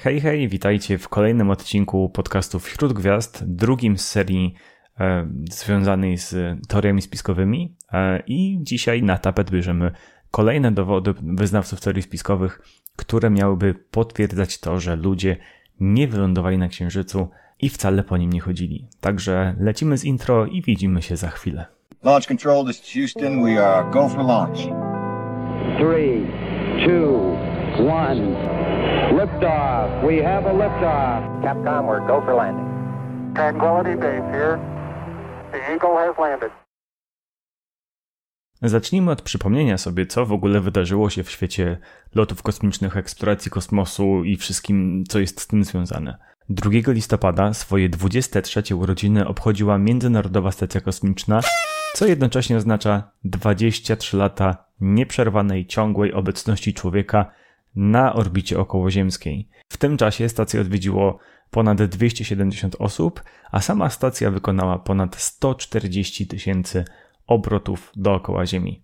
Hej, hej, witajcie w kolejnym odcinku podcastu Wśród Gwiazd, drugim z serii e, związanej z teoriami spiskowymi. E, I dzisiaj na tapet bierzemy kolejne dowody wyznawców teorii spiskowych, które miałyby potwierdzać to, że ludzie nie wylądowali na Księżycu i wcale po nim nie chodzili. Także lecimy z intro i widzimy się za chwilę. Launch control, this is Houston. We are go for launch. Three, two, one. Liftoff. We have a liftoff. Capcom, we're go for landing. Tranquility Base here. The Eagle has landed. Zacznijmy od przypomnienia sobie, co w ogóle wydarzyło się w świecie lotów kosmicznych, eksploracji kosmosu i wszystkim, co jest z tym związane. 2 listopada swoje 23 urodziny obchodziła Międzynarodowa Stacja Kosmiczna, co jednocześnie oznacza 23 lata nieprzerwanej, ciągłej obecności człowieka na orbicie okołoziemskiej. W tym czasie stację odwiedziło ponad 270 osób, a sama stacja wykonała ponad 140 tysięcy obrotów dookoła Ziemi.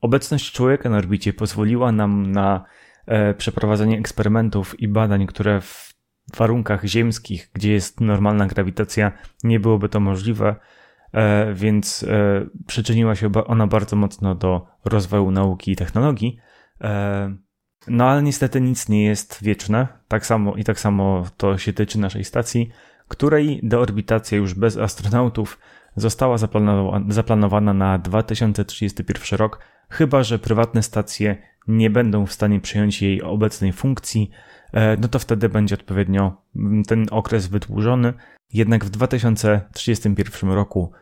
Obecność człowieka na orbicie pozwoliła nam na e, przeprowadzenie eksperymentów i badań, które w warunkach ziemskich, gdzie jest normalna grawitacja, nie byłoby to możliwe, e, więc e, przyczyniła się ona bardzo mocno do rozwoju nauki i technologii. No ale niestety nic nie jest wieczne. Tak samo i tak samo to się tyczy naszej stacji, której deorbitacja już bez astronautów została zaplanowana, zaplanowana na 2031 rok, chyba że prywatne stacje nie będą w stanie przyjąć jej obecnej funkcji, e, no to wtedy będzie odpowiednio ten okres wydłużony. Jednak w 2031 roku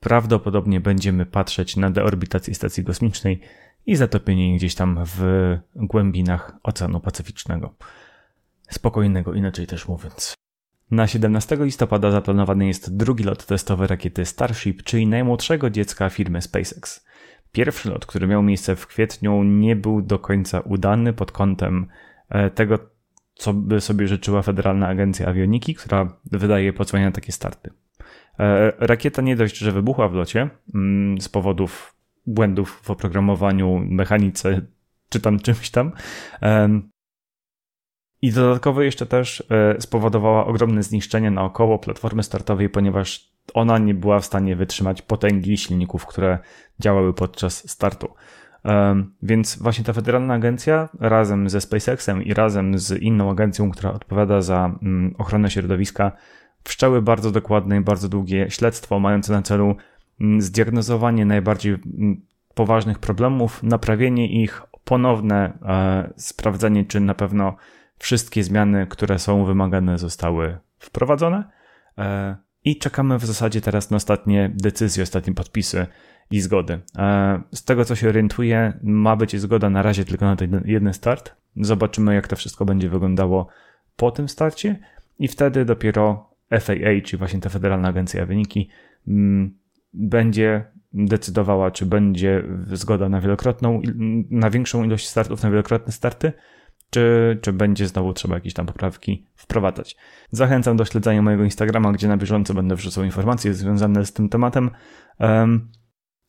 prawdopodobnie będziemy patrzeć na deorbitację stacji kosmicznej i zatopienie jej gdzieś tam w głębinach Oceanu Pacyficznego. Spokojnego, inaczej też mówiąc. Na 17 listopada zaplanowany jest drugi lot testowy rakiety Starship, czyli najmłodszego dziecka firmy SpaceX. Pierwszy lot, który miał miejsce w kwietniu, nie był do końca udany pod kątem e, tego, co by sobie życzyła Federalna Agencja Awioniki, która wydaje pozwolenia na takie starty. E, rakieta nie dość, że wybuchła w locie mm, z powodów błędów w oprogramowaniu, mechanice czy tam czymś tam. I dodatkowo jeszcze też e, spowodowała ogromne zniszczenie naokoło platformy startowej, ponieważ ona nie była w stanie wytrzymać potęgi silników, które działały podczas startu. Więc właśnie ta federalna agencja razem ze SpaceXem i razem z inną agencją, która odpowiada za mm, ochronę środowiska, wszczęły bardzo dokładne i bardzo długie śledztwo mające na celu zdiagnozowanie najbardziej mm, poważnych problemów, naprawienie ich, ponowne e, sprawdzenie, czy na pewno wszystkie zmiany, które są wymagane, zostały wprowadzone. E, I czekamy w zasadzie teraz na ostatnie decyzje, ostatnie podpisy i zgody. E, z tego, co się orientuję, ma być zgoda na razie tylko na ten jeden start. Zobaczymy, jak to wszystko będzie wyglądało po tym starcie, i wtedy dopiero FAA, czyli właśnie ta Federalna Agencja Wyniki, mm, będzie decydowała, czy będzie zgoda na wielokrotną, na większą ilość startów, na wielokrotne starty, czy, czy będzie znowu trzeba jakieś tam poprawki wprowadzać. Zachęcam do śledzenia mojego Instagrama, gdzie na bieżąco będę wrzucał informacje związane z tym tematem um,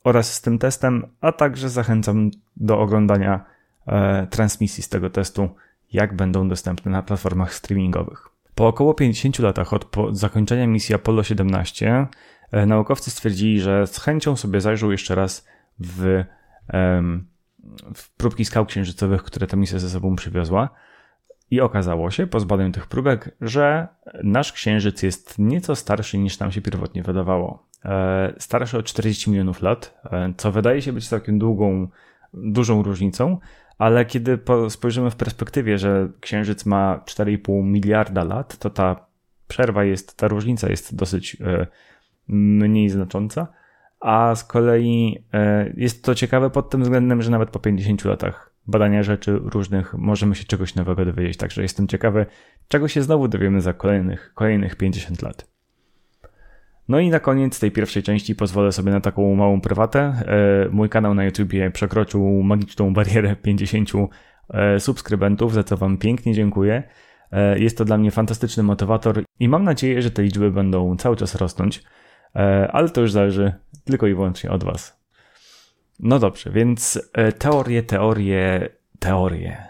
oraz z tym testem, a także zachęcam do oglądania e, transmisji z tego testu, jak będą dostępne na platformach streamingowych. Po około 50 latach od zakończenia misji Apollo 17 e, naukowcy stwierdzili, że z chęcią sobie zajrzą jeszcze raz w w próbki skał księżycowych, które ta misja ze sobą przywiozła. I okazało się po zbadaniu tych próbek, że nasz księżyc jest nieco starszy niż nam się pierwotnie wydawało. E, starszy o 40 milionów lat, e, co wydaje się być całkiem długą, dużą różnicą, ale kiedy spojrzymy w perspektywie, że księżyc ma 4,5 miliarda lat, to ta przerwa jest, ta różnica jest dosyć e, mniej znacząca a z kolei e, jest to ciekawe pod tym względem, że nawet po 50 latach badania rzeczy różnych możemy się czegoś nowego dowiedzieć, także jestem ciekawy, czego się znowu dowiemy za kolejnych, kolejnych 50 lat. No i na koniec tej pierwszej części pozwolę sobie na taką małą prywatę. E, mój kanał na YouTubie przekroczył magiczną barierę 50 e, subskrybentów, za co Wam pięknie dziękuję. Jest to dla mnie fantastyczny motywator i mam nadzieję, że te liczby będą cały czas rosnąć. E, ale to już zależy tylko i wyłącznie od Was. No dobrze, więc e, teorie, teorie, teorie.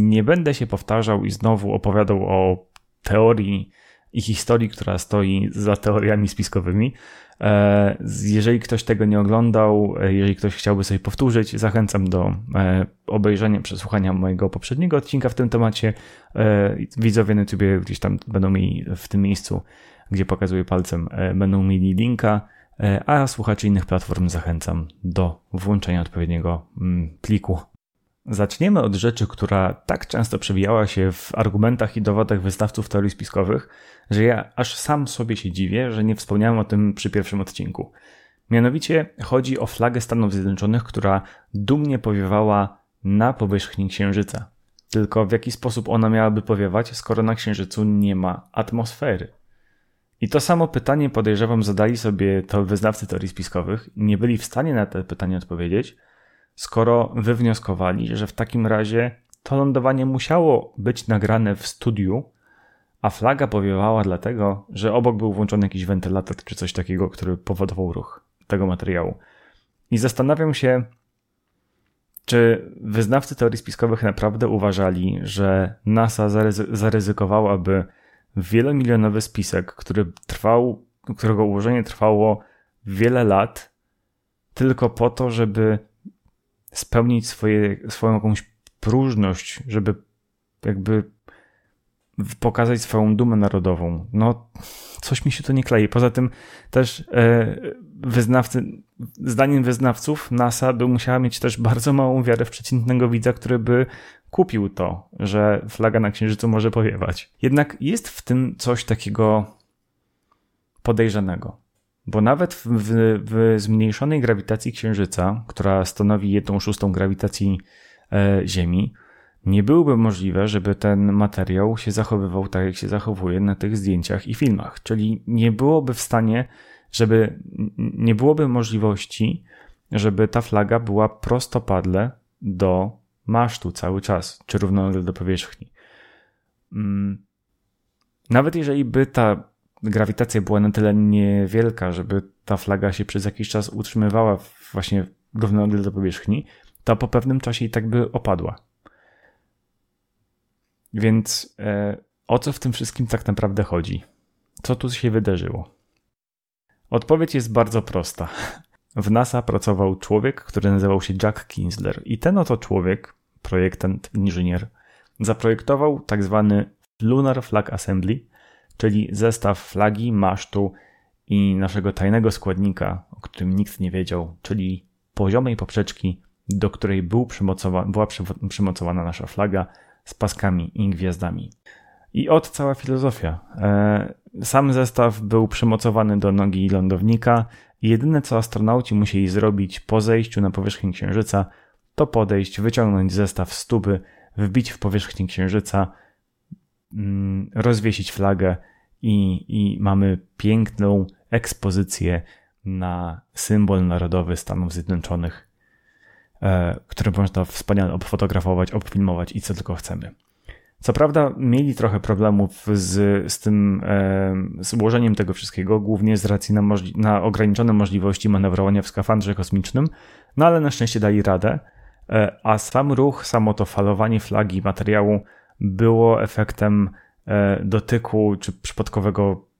Nie będę się powtarzał i znowu opowiadał o teorii i historii, która stoi za teoriami spiskowymi. E, jeżeli ktoś tego nie oglądał, e, jeżeli ktoś chciałby sobie powtórzyć, zachęcam do e, obejrzenia, przesłuchania mojego poprzedniego odcinka w tym temacie. Widzowie na YouTube gdzieś tam będą mieli w tym miejscu, gdzie pokazuję palcem, będą mieli linka, a słuchaczy innych platform zachęcam do włączenia odpowiedniego mm, pliku Zaczniemy od rzeczy, która tak często przewijała się w argumentach i dowodach wystawców teorii spiskowych, że ja aż sam sobie się dziwię, że nie wspomniałem o tym przy pierwszym odcinku. Mianowicie chodzi o flagę Stanów Zjednoczonych, która dumnie powiewała na powierzchni Księżyca. Tylko w jaki sposób ona miałaby powiewać, skoro na Księżycu nie ma atmosfery? I to samo pytanie podejrzewam zadali sobie to wyznawcy teorii spiskowych i nie byli w stanie na to pytanie odpowiedzieć, skoro wywnioskowali, że w takim razie to lądowanie musiało być nagrane w studiu, a flaga powiewała dlatego, że obok był włączony jakiś wentylator czy coś takiego, który powodował ruch tego materiału. I zastanawiam się, czy wyznawcy teorii spiskowych naprawdę uważali, że NASA zaryzykowałaby wielomilionowy spisek, który trwał, którego ułożenie trwało wiele lat, tylko po to, żeby spełnić swoje, swoją jakąś próżność, żeby jakby pokazać swoją dumę narodową. No, coś mi się to nie klei. Poza tym też e, wyznawcy, zdaniem wyznawców NASA by musiała mieć też bardzo małą wiarę w przeciętnego widza, który by kupił to, że flaga na Księżycu może powiewać. Jednak jest w tym coś takiego podejrzanego. Bo nawet w, w, zmniejszonej grawitacji Księżyca, która stanowi jedną szóstą grawitacji e, Ziemi, nie byłoby możliwe, żeby ten materiał się zachowywał tak, jak się zachowuje na tych zdjęciach i filmach. Czyli nie byłoby w stanie, żeby nie byłoby możliwości, żeby ta flaga była prostopadle do masztu cały czas, czy równolegle do powierzchni. Mm. Nawet jeżeli by ta grawitacja była na tyle niewielka, żeby ta flaga się przez jakiś czas utrzymywała właśnie równolegle do powierzchni, to po pewnym czasie i tak by opadła. Więc e, o co w tym wszystkim tak naprawdę chodzi? Co tu się wydarzyło? Odpowiedź jest bardzo prosta. W NASA pracował człowiek, który nazywał się Jack Kinsler i ten oto człowiek, projektant, inżynier, zaprojektował tak zwany Lunar Flag Assembly, czyli zestaw flagi, masztu i naszego tajnego składnika, o którym nikt nie wiedział, czyli poziomej poprzeczki, do której był przymocowa była przymocowana nasza flaga z paskami i gwiazdami. I od cała filozofia. E, sam zestaw był przymocowany do nogi lądownika jedyne co astronauci musieli zrobić po zejściu na powierzchnię Księżyca, to podejść, wyciągnąć zestaw z tuby, wbić w powierzchnię Księżyca, mm, rozwiesić flagę i, i mamy piękną ekspozycję na symbol narodowy Stanów Zjednoczonych, e, który można wspaniale obfotografować, obfilmować i co tylko chcemy. Co prawda mieli trochę problemów z, z tym e, z tego wszystkiego, głównie z racji na, na ograniczone możliwości manewrowania w skafandrze kosmicznym, no ale na szczęście dali radę, e, a sam ruch, samo to falowanie flagi materiału było efektem dotyku czy przypadkowego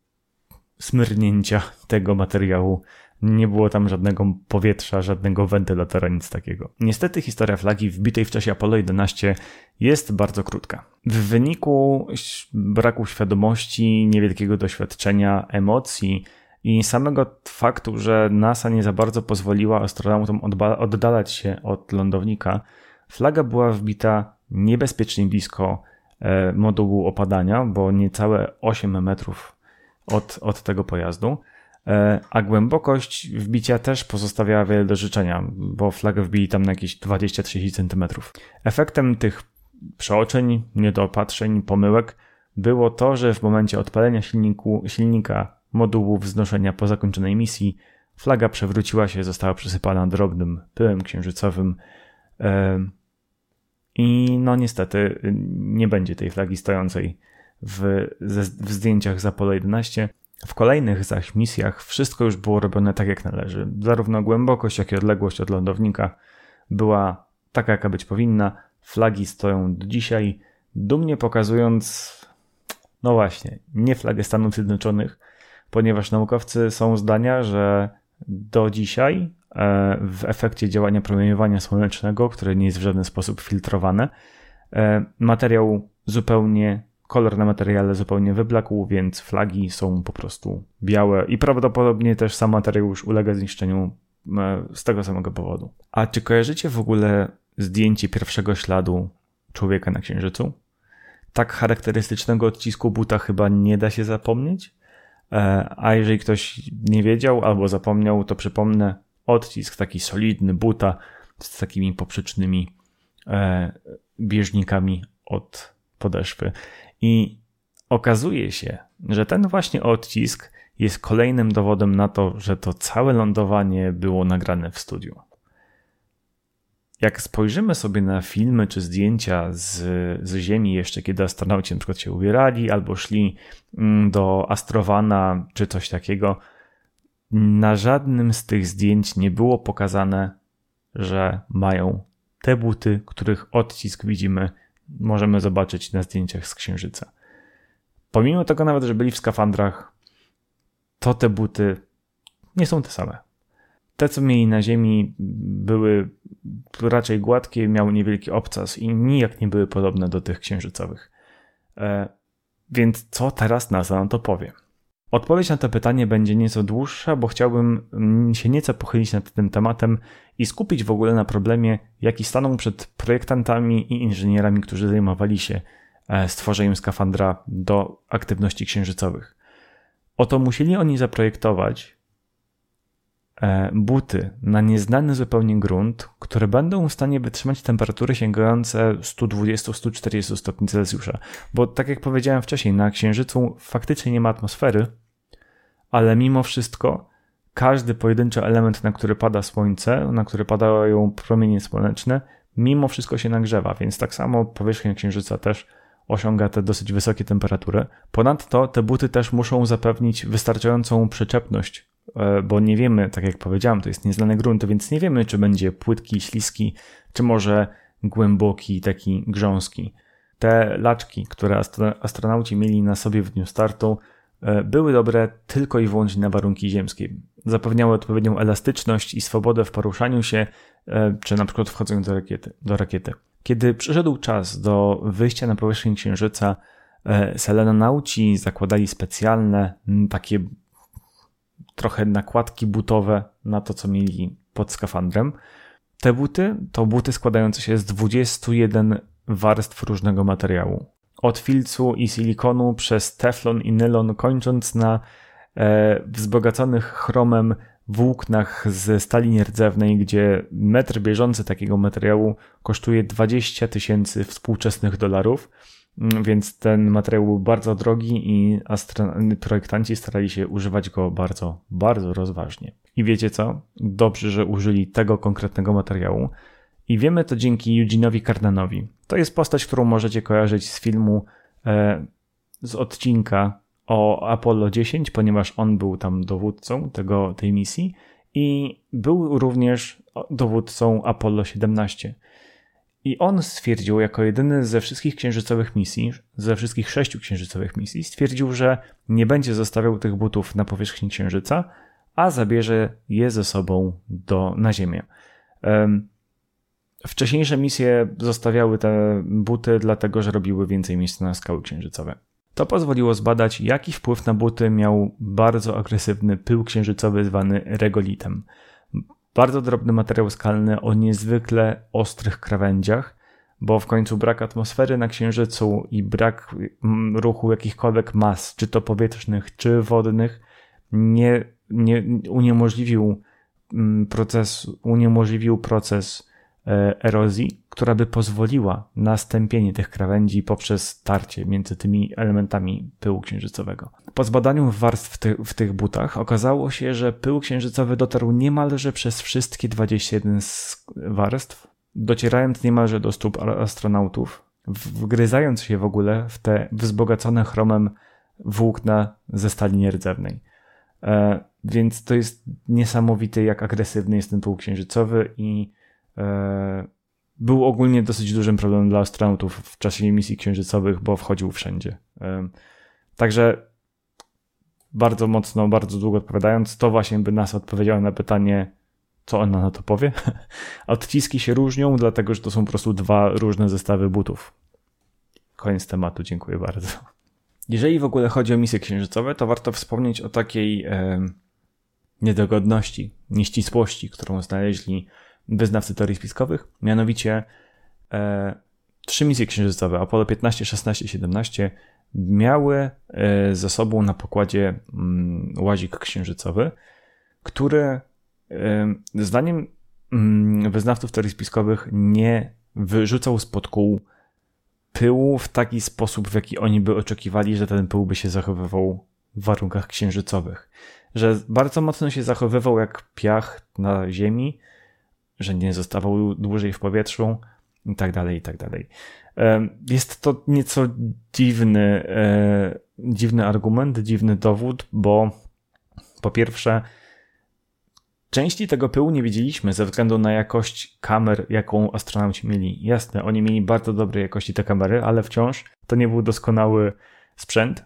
smyrnięcia tego materiału. Nie było tam żadnego powietrza, żadnego wentylatora, nic takiego. Niestety historia flagi wbitej w czasie Apollo 11 jest bardzo krótka. W wyniku braku świadomości, niewielkiego doświadczenia, emocji i samego faktu, że NASA nie za bardzo pozwoliła astronautom oddalać się od lądownika, flaga była wbita niebezpiecznie blisko E, modułu opadania, bo niecałe 8 metrów od, od tego pojazdu. E, a głębokość wbicia też pozostawiała wiele do życzenia, bo flagę wbili tam na jakieś 20-30 cm. Efektem tych przeoczeń, niedopatrzeń, pomyłek było to, że w momencie odpalenia silniku, silnika modułu wznoszenia po zakończonej misji flaga przewróciła się, została przysypana drobnym pyłem księżycowym. E, i no niestety nie będzie tej flagi stojącej w, w zdjęciach z Apollo 11. W kolejnych zaś misjach wszystko już było robione tak jak należy. Zarówno głębokość, jak i odległość od lądownika była taka, jaka być powinna. flagi stoją do dzisiaj, dumnie pokazując, no właśnie, nie flagę Stanów Zjednoczonych, ponieważ naukowcy są zdania, że do dzisiaj e, w efekcie działania promieniowania słonecznego, które nie jest w żaden sposób filtrowane, e, materiał zupełnie, kolor na materiale zupełnie wyblakł, więc flagi są po prostu białe i prawdopodobnie też sam materiał już ulega zniszczeniu e, z tego samego powodu. A czy kojarzycie w ogóle zdjęcie pierwszego śladu człowieka na Księżycu? Tak charakterystycznego odcisku buta chyba nie da się zapomnieć. E, a jeżeli ktoś nie wiedział albo zapomniał, to przypomnę odcisk taki solidny buta z takimi poprzecznymi e, bieżnikami od podeszwy. I okazuje się, że ten właśnie odcisk jest kolejnym dowodem na to, że to całe lądowanie było nagrane w studiu. Jak spojrzymy sobie na filmy czy zdjęcia z, z Ziemi, jeszcze kiedy astronauci na przykład się ubierali albo szli mm, do Astrowana czy coś takiego, na żadnym z tych zdjęć nie było pokazane, że mają te buty, których odcisk widzimy, możemy zobaczyć na zdjęciach z Księżyca. Pomimo tego nawet, że byli w skafandrach, to te buty nie są te same. Te, co mieli na ziemi, były raczej gładkie, miały niewielki obcas i nijak nie były podobne do tych księżycowych. E, więc co teraz NASA na to powie? Odpowiedź na to pytanie będzie nieco dłuższa, bo chciałbym się nieco pochylić nad tym tematem i skupić w ogóle na problemie, jaki stanął przed projektantami i inżynierami, którzy zajmowali się e, stworzeniem skafandra do aktywności księżycowych. Oto musieli oni zaprojektować E, buty na nieznany zupełnie grunt, które będą w stanie wytrzymać temperatury sięgające 120-140 stopni Celsjusza. Bo tak jak powiedziałem wcześniej, na Księżycu faktycznie nie ma atmosfery, ale mimo wszystko każdy pojedynczy element, na który pada słońce, na który padają promienie słoneczne, mimo wszystko się nagrzewa, więc tak samo powierzchnia Księżyca też osiąga te dosyć wysokie temperatury. Ponadto te buty też muszą zapewnić wystarczającą przyczepność E, bo nie wiemy, tak jak powiedziałem, to jest nieznany grunt, więc nie wiemy, czy będzie płytki, śliski, czy może głęboki, taki grząski. Te laczki, które astronauci mieli na sobie w dniu startu, były dobre tylko i wyłącznie na warunki ziemskie. Zapewniały odpowiednią elastyczność i swobodę w poruszaniu się, e, czy na przykład wchodzeniu do rakiety. Do rakiety. Kiedy przyszedł czas do wyjścia na powierzchnię Księżyca, selenonauci zakładali specjalne, takie trochę nakładki butowe na to, co mieli pod skafandrem. Te buty to buty składające się z 21 warstw różnego materiału. Od filcu i silikonu przez teflon i nylon, kończąc na e, wzbogaconych chromem włóknach ze stali nierdzewnej, gdzie metr bieżący takiego materiału kosztuje 20 tysięcy współczesnych dolarów Mm, więc ten materiał był bardzo drogi i projektanci starali się używać go bardzo, bardzo rozważnie. I wiecie co? Dobrze, że użyli tego konkretnego materiału. I wiemy to dzięki Eugene'owi Cardanowi. To jest postać, którą możecie kojarzyć z filmu e, z odcinka o Apollo 10, ponieważ on był tam dowódcą tego, tej misji i był również dowódcą Apollo 17. I on stwierdził, jako jedyny ze wszystkich księżycowych misji, ze wszystkich sześciu księżycowych misji, stwierdził, że nie będzie zostawiał tych butów na powierzchni księżyca, a zabierze je ze sobą do, na Ziemię. Wcześniejsze misje zostawiały te buty, dlatego że robiły więcej miejsca na skały księżycowe. To pozwoliło zbadać, jaki wpływ na buty miał bardzo agresywny pył księżycowy zwany regolitem. Bardzo drobny materiał skalny o niezwykle ostrych krawędziach, bo w końcu brak atmosfery na Księżycu i brak mm, ruchu jakichkolwiek mas, czy to powietrznych, czy wodnych, nie, nie uniemożliwił mm, proces, uniemożliwił proces erozji, która by pozwoliła na stępienie tych krawędzi poprzez tarcie między tymi elementami pyłu księżycowego. Po zbadaniu warstw ty w tych butach okazało się, że pył księżycowy dotarł niemalże przez wszystkie 21 warstw, docierając niemalże do stóp astronautów, wgryzając się w ogóle w te wzbogacone chromem włókna ze stali nierdzewnej. E, więc to jest niesamowite, jak agresywny jest ten pył księżycowy i E, był ogólnie dosyć dużym problemem dla astronautów w czasie misji księżycowych, bo wchodził wszędzie. Także bardzo mocno, bardzo długo odpowiadając, to właśnie by nas odpowiedziało na pytanie, co ona na to powie. Odciski się różnią, dlatego że to są po prostu dwa różne zestawy butów. Koniec tematu, dziękuję bardzo. Jeżeli w ogóle chodzi o misje księżycowe, to warto wspomnieć o takiej e, niedogodności, nieścisłości, którą znaleźli wyznawcy teorii spiskowych. Mianowicie e, trzy misje księżycowe, Apollo 15, 16 i 17, miały e, ze sobą na pokładzie mm, łazik księżycowy, który e, zdaniem mm, wyznawców teorii spiskowych nie wyrzucał spod kół pyłu w taki sposób, w jaki oni by oczekiwali, że ten pył by się zachowywał w warunkach księżycowych. Że bardzo mocno się zachowywał jak piach na ziemi, że nie zostawał dłużej w powietrzu i tak dalej, i tak dalej. Jest to nieco dziwny, e, dziwny argument, dziwny dowód, bo po pierwsze, części tego pyłu nie widzieliśmy ze względu na jakość kamer, jaką astronauci mieli. Jasne, oni mieli bardzo dobrej jakości te kamery, ale wciąż to nie był doskonały sprzęt.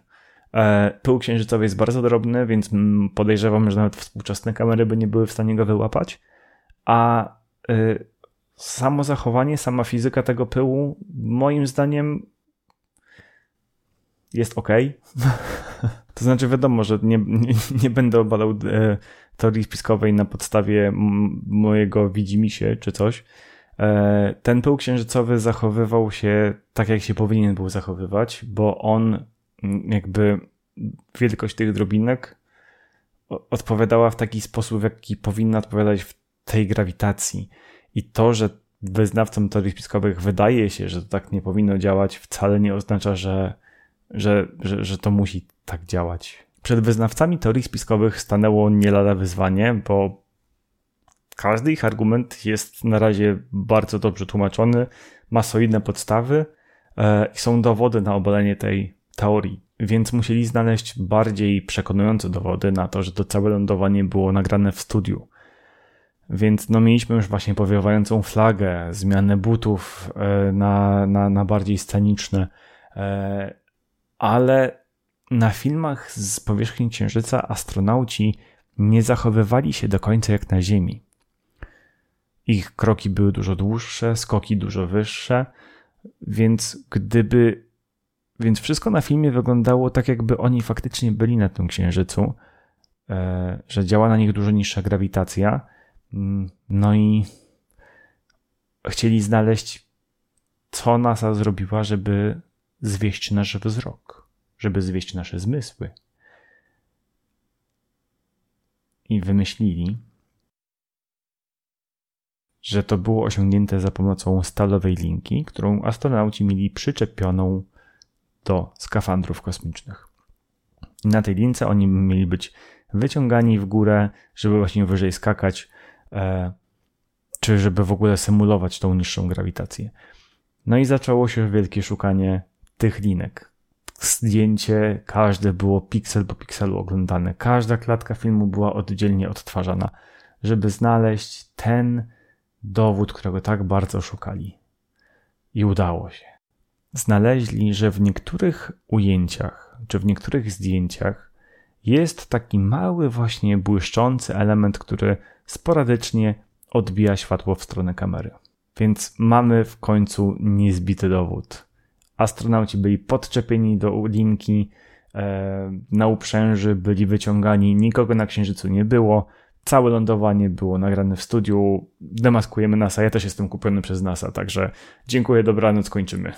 E, pył księżycowy jest bardzo drobny, więc podejrzewam, że nawet współczesne kamery by nie były w stanie go wyłapać. A samo zachowanie, sama fizyka tego pyłu, moim zdaniem jest ok. to znaczy, wiadomo, że nie, nie, nie będę obalał e, teorii spiskowej na podstawie mojego widzimisię czy coś. E, ten pył księżycowy zachowywał się tak, jak się powinien był zachowywać, bo on jakby wielkość tych drobinek odpowiadała w taki sposób, w jaki powinna odpowiadać w tej grawitacji. I to, że wyznawcom teorii spiskowych wydaje się, że to tak nie powinno działać, wcale nie oznacza, że, że, że, że to musi tak działać. Przed wyznawcami teorii spiskowych stanęło nie lada wyzwanie, bo każdy ich argument jest na razie bardzo dobrze tłumaczony, ma solidne podstawy e, i są dowody na obalenie tej teorii. Więc musieli znaleźć bardziej przekonujące dowody na to, że to całe lądowanie było nagrane w studiu. Więc no mieliśmy już właśnie powiewającą flagę, zmianę butów e, na, na, na bardziej sceniczne, e, ale na filmach z powierzchni Księżyca astronauci nie zachowywali się do końca jak na Ziemi. Ich kroki były dużo dłuższe, skoki dużo wyższe, więc gdyby. Więc wszystko na filmie wyglądało tak, jakby oni faktycznie byli na tym księżycu, e, że działa na nich dużo niższa grawitacja no i chcieli znaleźć, co NASA zrobiła, żeby zwieść nasz wzrok, żeby zwieść nasze zmysły. I wymyślili, że to było osiągnięte za pomocą stalowej linki, którą astronauci mieli przyczepioną do skafandrów kosmicznych. I na tej lince oni mieli być wyciągani w górę, żeby właśnie wyżej skakać, czy żeby w ogóle symulować tą niższą grawitację. No i zaczęło się wielkie szukanie tych linek. Zdjęcie każde było piksel po pikselu oglądane. Każda klatka filmu była oddzielnie odtwarzana, żeby znaleźć ten dowód, którego tak bardzo szukali. I udało się. Znaleźli, że w niektórych ujęciach, czy w niektórych zdjęciach jest taki mały, właśnie błyszczący element, który sporadycznie odbija światło w stronę kamery. Więc mamy w końcu niezbity dowód. Astronauci byli podczepieni do linki, e, na uprzęży byli wyciągani, nikogo na księżycu nie było. Całe lądowanie było nagrane w studiu. Demaskujemy NASA. Ja też jestem kupiony przez NASA, także dziękuję, dobranoc, kończymy.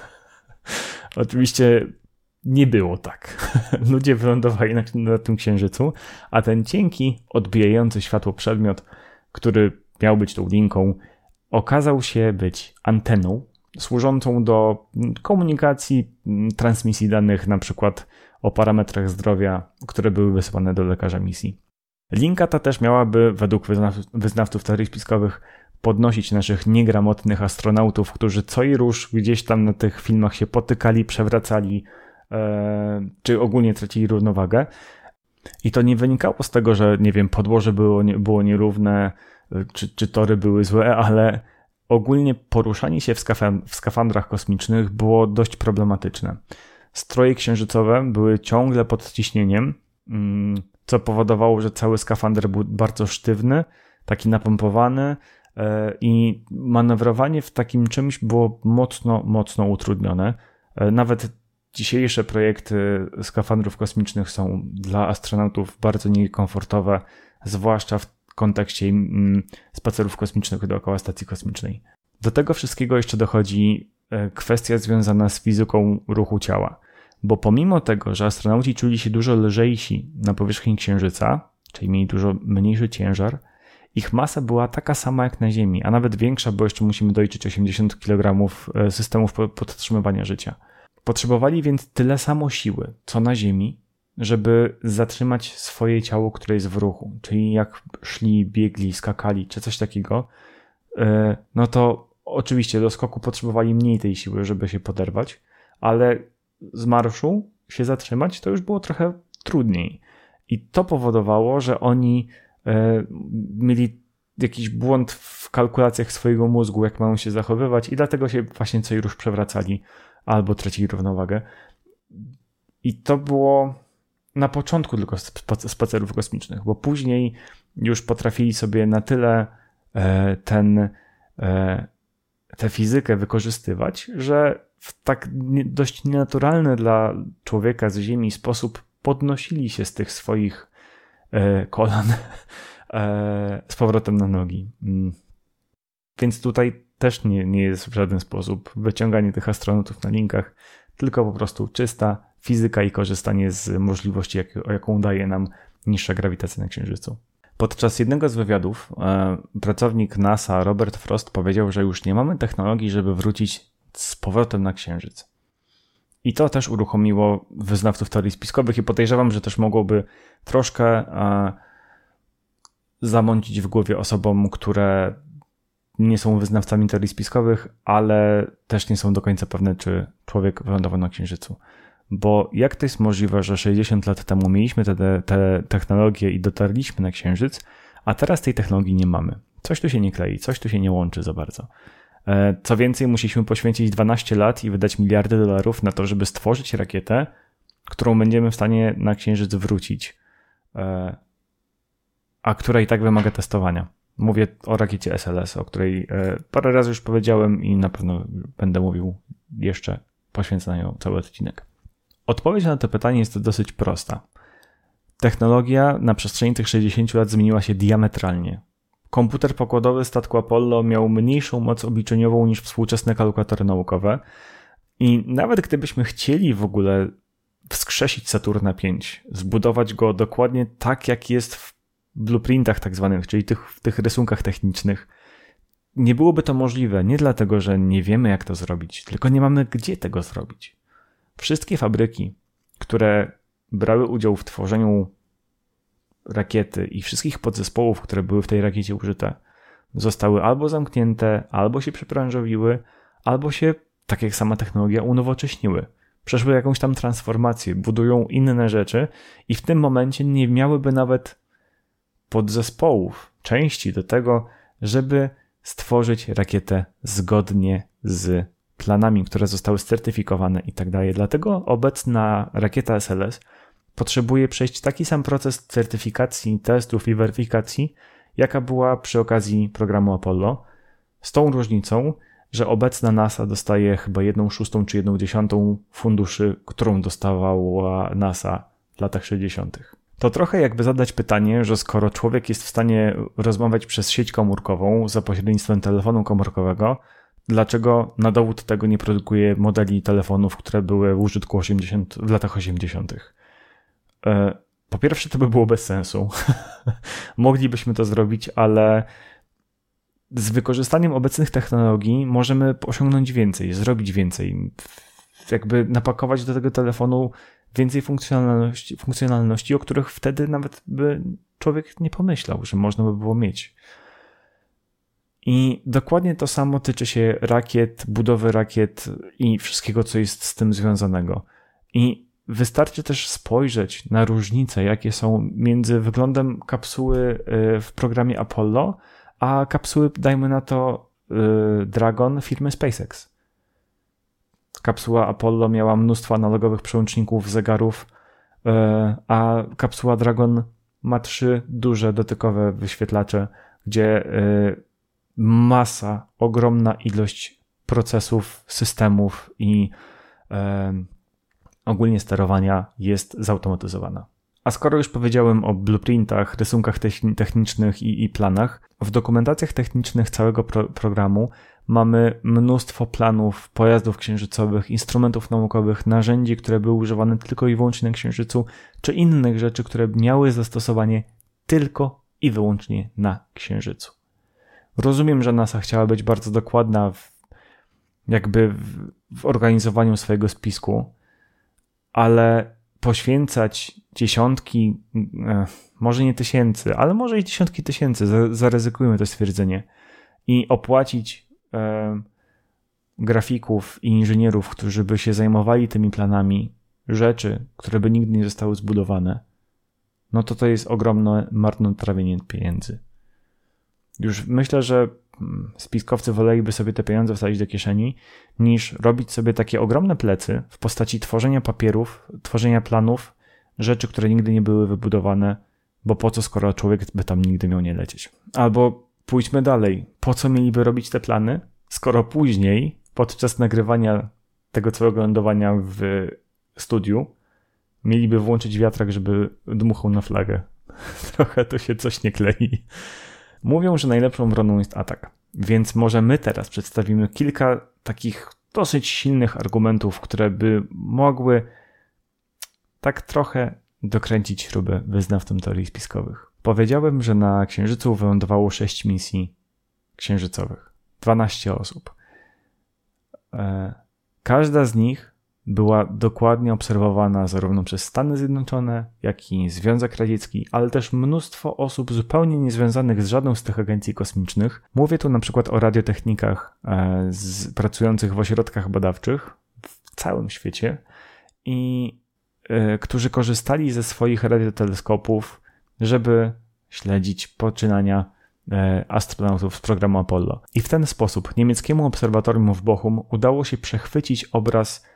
Oczywiście nie było tak. Ludzie wylądowali na, na tym księżycu, a ten cienki, odbijający światło przedmiot, który miał być tą linką, okazał się być anteną służącą do komunikacji, transmisji danych, na przykład o parametrach zdrowia, które były wysyłane do lekarza misji. Linka ta też miałaby, według wyznawców teorii spiskowych, podnosić naszych niegramotnych astronautów, którzy co i róż gdzieś tam na tych filmach się potykali, przewracali, czy ogólnie tracili równowagę. I to nie wynikało z tego, że nie wiem, podłoże było, było nierówne, e, czy, czy tory były złe, ale ogólnie poruszanie się w, skafan- w skafandrach kosmicznych było dość problematyczne. Stroje księżycowe były ciągle pod ciśnieniem, mm, co powodowało, że cały skafander był bardzo sztywny, taki napompowany e, i manewrowanie w takim czymś było mocno, mocno utrudnione. E, nawet dzisiejsze projekty skafandrów kosmicznych są dla astronautów bardzo niekomfortowe, zwłaszcza w kontekście mm, spacerów kosmicznych dookoła stacji kosmicznej. Do tego wszystkiego jeszcze dochodzi e, kwestia związana z fizyką ruchu ciała. Bo pomimo tego, że astronauci czuli się dużo lżejsi na powierzchni Księżyca, czyli mieli dużo mniejszy ciężar, ich masa była taka sama jak na Ziemi, a nawet większa, bo jeszcze musimy dojrzeć 80 kg e, systemów podtrzymywania życia. Potrzebowali więc tyle samo siły, co na Ziemi, żeby zatrzymać swoje ciało, które jest w ruchu. Czyli jak szli, biegli, skakali, czy coś takiego, e, no to oczywiście do skoku potrzebowali mniej tej siły, żeby się poderwać, ale z marszu się zatrzymać to już było trochę trudniej. I to powodowało, że oni e, mieli jakiś błąd w kalkulacjach swojego mózgu, jak mają się zachowywać, i dlatego się właśnie co już przewracali albo tracili równowagę. I to było na początku tylko spacerów kosmicznych, bo później już potrafili sobie na tyle e, ten, e, tę fizykę wykorzystywać, że w tak dość nienaturalny dla człowieka z Ziemi sposób podnosili się z tych swoich e, kolan z powrotem na nogi. Mm. Więc tutaj też nie, nie jest w żaden sposób wyciąganie tych astronautów na linkach, tylko po prostu czysta fizyka i korzystanie z możliwości, jak, jaką daje nam niższa grawitacja na Księżycu. Podczas jednego z wywiadów e, pracownik NASA Robert Frost powiedział, że już nie mamy technologii, żeby wrócić z powrotem na Księżyc. I to też uruchomiło wyznawców teorii spiskowych i podejrzewam, że też mogłoby troszkę e, zamącić w głowie osobom, które nie są wyznawcami teorii spiskowych, ale też nie są do końca pewne, czy człowiek wylądował na Księżycu. Bo jak to jest możliwe, że 60 lat temu mieliśmy te, te technologie i dotarliśmy na Księżyc, a teraz tej technologii nie mamy? Coś tu się nie klei, coś tu się nie łączy za bardzo. E, co więcej, musieliśmy poświęcić 12 lat i wydać miliardy dolarów na to, żeby stworzyć rakietę, którą będziemy w stanie na Księżyc wrócić, e, a która i tak wymaga testowania. Mówię o rakiecie SLS, o której e, parę razy już powiedziałem i na pewno będę mówił jeszcze, poświęcę na nią cały odcinek. Odpowiedź na to pytanie jest dosyć prosta. Technologia na przestrzeni tych 60 lat zmieniła się diametralnie. Komputer pokładowy statku Apollo miał mniejszą moc obliczeniową niż współczesne kalkulatory naukowe i nawet gdybyśmy chcieli w ogóle wskrzesić Saturna V, zbudować go dokładnie tak, jak jest w blueprintach tak zwanych, czyli tych, w tych rysunkach technicznych, nie byłoby to możliwe nie dlatego, że nie wiemy jak to zrobić, tylko nie mamy gdzie tego zrobić. Wszystkie fabryki, które brały udział w tworzeniu rakiety i wszystkich podzespołów, które były w tej rakiecie użyte, zostały albo zamknięte, albo się przepranżowiły, albo się, tak jak sama technologia, unowocześniły. Przeszły jakąś tam transformację, budują inne rzeczy i w tym momencie nie miałyby nawet podzespołów, części do tego, żeby stworzyć rakietę zgodnie z planami, które zostały certyfikowane i tak. Dlatego obecna rakieta SLS potrzebuje przejść taki sam proces certyfikacji, testów i weryfikacji, jaka była przy okazji programu Apollo, z tą różnicą, że obecna NASA dostaje chyba jedną szóstą czy jedną dziesiątą funduszy, którą dostawała NASA w latach 60. To trochę jakby zadać pytanie, że skoro człowiek jest w stanie rozmawiać przez sieć komórkową za pośrednictwem telefonu komórkowego, dlaczego na dowód tego nie produkuje modeli telefonów, które były w użytku 80, w latach 80. E, po pierwsze, to by było bez sensu. Moglibyśmy to zrobić, ale z wykorzystaniem obecnych technologii możemy osiągnąć więcej, zrobić więcej. Jakby napakować do tego telefonu więcej funkcjonalności, funkcjonalności, o których wtedy nawet by człowiek nie pomyślał, że można by było mieć. I dokładnie to samo tyczy się rakiet, budowy rakiet i wszystkiego, co jest z tym związanego. I wystarczy też spojrzeć na różnice, jakie są między wyglądem kapsuły y, w programie Apollo, a kapsuły, dajmy na to, y, Dragon firmy SpaceX. Kapsuła Apollo miała mnóstwo analogowych przełączników, zegarów, y, a kapsuła Dragon ma trzy duże dotykowe wyświetlacze, gdzie y, masa, ogromna ilość procesów, systemów i ogólnie sterowania jest zautomatyzowana. A skoro już powiedziałem o blueprintach, rysunkach technicznych i, i planach, w dokumentacjach technicznych całego pro programu mamy mnóstwo planów pojazdów księżycowych, instrumentów naukowych, narzędzi, które były używane tylko i wyłącznie na Księżycu, czy innych rzeczy, które miały zastosowanie tylko i wyłącznie na Księżycu. Rozumiem, że NASA chciała być bardzo dokładna w, jakby w, w organizowaniu swojego spisku, ale poświęcać dziesiątki, e, może nie tysięcy, ale może i dziesiątki tysięcy, zaryzykujmy to stwierdzenie, i opłacić grafików i inżynierów, którzy by się zajmowali tymi planami, rzeczy, które by nigdy nie zostały zbudowane, no to to jest ogromne marnotrawienie pieniędzy. Już myślę, że mm, spiskowcy woleliby sobie te pieniądze wsadzić do kieszeni, niż robić sobie takie ogromne plecy w postaci tworzenia papierów, tworzenia planów, rzeczy, które nigdy nie były wybudowane, bo po co, skoro człowiek by tam nigdy miał nie lecieć. Albo pójdźmy dalej. Po co mieliby robić te plany, skoro później, podczas nagrywania tego całego lądowania w studiu, mieliby włączyć wiatrak, żeby dmuchał na flagę. Trochę to się coś nie klei. Mówią, że najlepszą broną jest atak. Więc może my teraz przedstawimy kilka takich dosyć silnych argumentów, które by mogły tak trochę dokręcić śrubę wyznawcom teorii spiskowych. Powiedziałem, że na Księżycu wylądowało 6 misji księżycowych. 12 osób. E, każda z nich była dokładnie obserwowana zarówno przez Stany Zjednoczone, jak i Związek Radziecki, ale też mnóstwo osób zupełnie niezwiązanych z żadną z tych agencji kosmicznych. Mówię tu na przykład o radiotechnikach e, z, pracujących w ośrodkach badawczych w całym świecie i e, którzy korzystali ze swoich radioteleskopów, żeby śledzić poczynania e, astronautów z programu Apollo. I w ten sposób niemieckiemu obserwatorium w Bochum udało się przechwycić obraz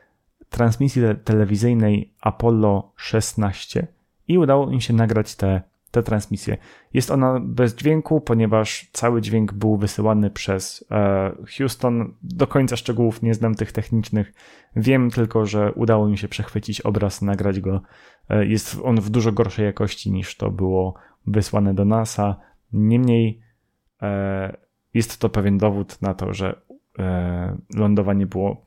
transmisji telewizyjnej Apollo 16 i udało im się nagrać te, te transmisje. Jest ona bez dźwięku, ponieważ cały dźwięk był wysyłany przez e, Houston. Do końca szczegółów nie znam tych technicznych. Wiem tylko, że udało im się przechwycić obraz, nagrać go. E, jest on w dużo gorszej jakości niż to było wysłane do NASA. Niemniej e, jest to pewien dowód na to, że lądowanie było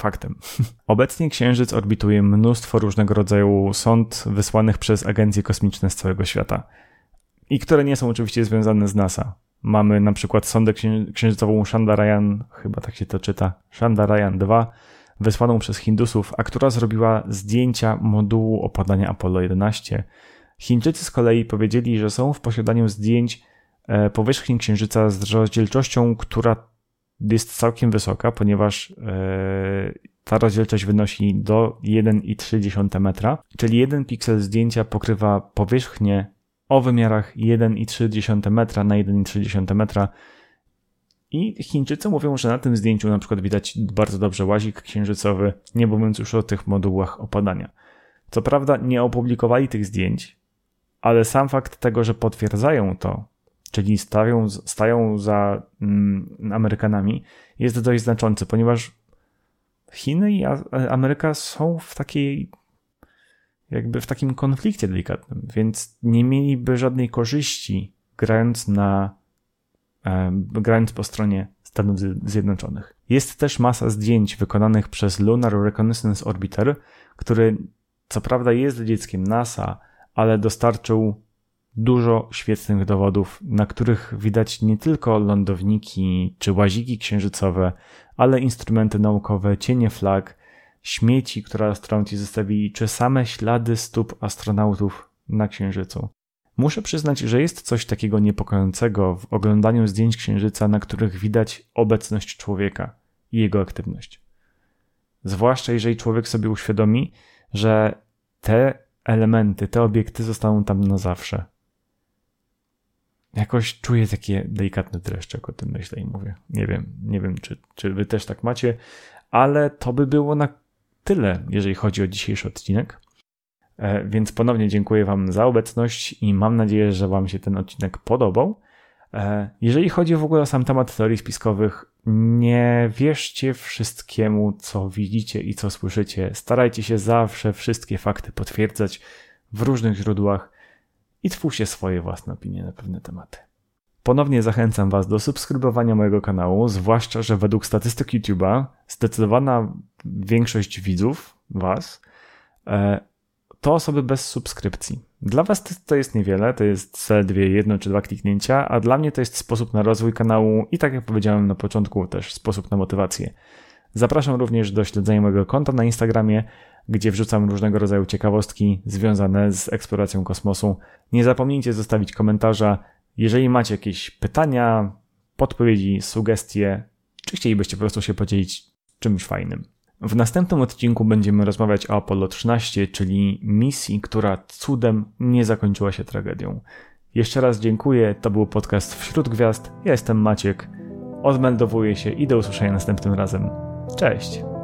faktem. Obecnie Księżyc orbituje mnóstwo różnego rodzaju sond wysłanych przez agencje kosmiczne z całego świata. I które nie są oczywiście związane z NASA. Mamy na przykład sondę księżycową Chandarayan, chyba tak się to czyta, Chandarayan 2, wysłaną przez Hindusów, a która zrobiła zdjęcia modułu opadania Apollo 11. Chińczycy z kolei powiedzieli, że są w posiadaniu zdjęć e, powierzchni Księżyca z rozdzielczością, która jest całkiem wysoka, ponieważ e, ta rozdzielczość wynosi do 1,3 metra, czyli jeden piksel zdjęcia pokrywa powierzchnię o wymiarach 1,3 metra na 1,3 metra. I Chińczycy mówią, że na tym zdjęciu na przykład widać bardzo dobrze łazik księżycowy, nie mówiąc już o tych modułach opadania. Co prawda nie opublikowali tych zdjęć, ale sam fakt tego, że potwierdzają to, czyli stają, stają za mm, Amerykanami, jest dość znaczący, ponieważ Chiny i Ameryka są w takiej jakby w takim konflikcie delikatnym, więc nie mieliby żadnej korzyści grając na grając po stronie Stanów Zjednoczonych. Jest też masa zdjęć wykonanych przez Lunar Reconnaissance Orbiter, który co prawda jest dzieckiem NASA, ale dostarczył dużo świetnych dowodów, na których widać nie tylko lądowniki czy łaziki księżycowe, ale instrumenty naukowe, cienie flag, śmieci, które astronauci zostawili, czy same ślady stóp astronautów na księżycu. Muszę przyznać, że jest coś takiego niepokojącego w oglądaniu zdjęć księżyca, na których widać obecność człowieka i jego aktywność. Zwłaszcza jeżeli człowiek sobie uświadomi, że te elementy, te obiekty zostaną tam na zawsze jakoś czuję takie delikatne dreszcze, jak o tym myślę i mówię. Nie wiem, nie wiem, czy, czy wy też tak macie, ale to by było na tyle, jeżeli chodzi o dzisiejszy odcinek. E, więc ponownie dziękuję Wam za obecność i mam nadzieję, że Wam się ten odcinek podobał. E, jeżeli chodzi w ogóle o sam temat teorii spiskowych, nie wierzcie wszystkiemu, co widzicie i co słyszycie. Starajcie się zawsze wszystkie fakty potwierdzać w różnych źródłach i twórzcie swoje własne opinie na pewne tematy. Ponownie zachęcam Was do subskrybowania mojego kanału, zwłaszcza, że według statystyk YouTube'a zdecydowana większość widzów, Was, e, to osoby bez subskrypcji. Dla Was to jest niewiele, to jest zaledwie jedno czy dwa kliknięcia, a dla mnie to jest sposób na rozwój kanału i tak jak powiedziałem na początku, też sposób na motywację. Zapraszam również do śledzenia mojego konta na Instagramie, gdzie wrzucam różnego rodzaju ciekawostki związane z eksploracją kosmosu. Nie zapomnijcie zostawić komentarza, jeżeli macie jakieś pytania, podpowiedzi, sugestie, czy chcielibyście po prostu się podzielić czymś fajnym. W następnym odcinku będziemy rozmawiać o Apollo 13, czyli misji, która cudem nie zakończyła się tragedią. Jeszcze raz dziękuję, to był podcast Wśród Gwiazd. Ja jestem Maciek. Odmeldowuję się i do usłyszenia następnym razem. Cześć!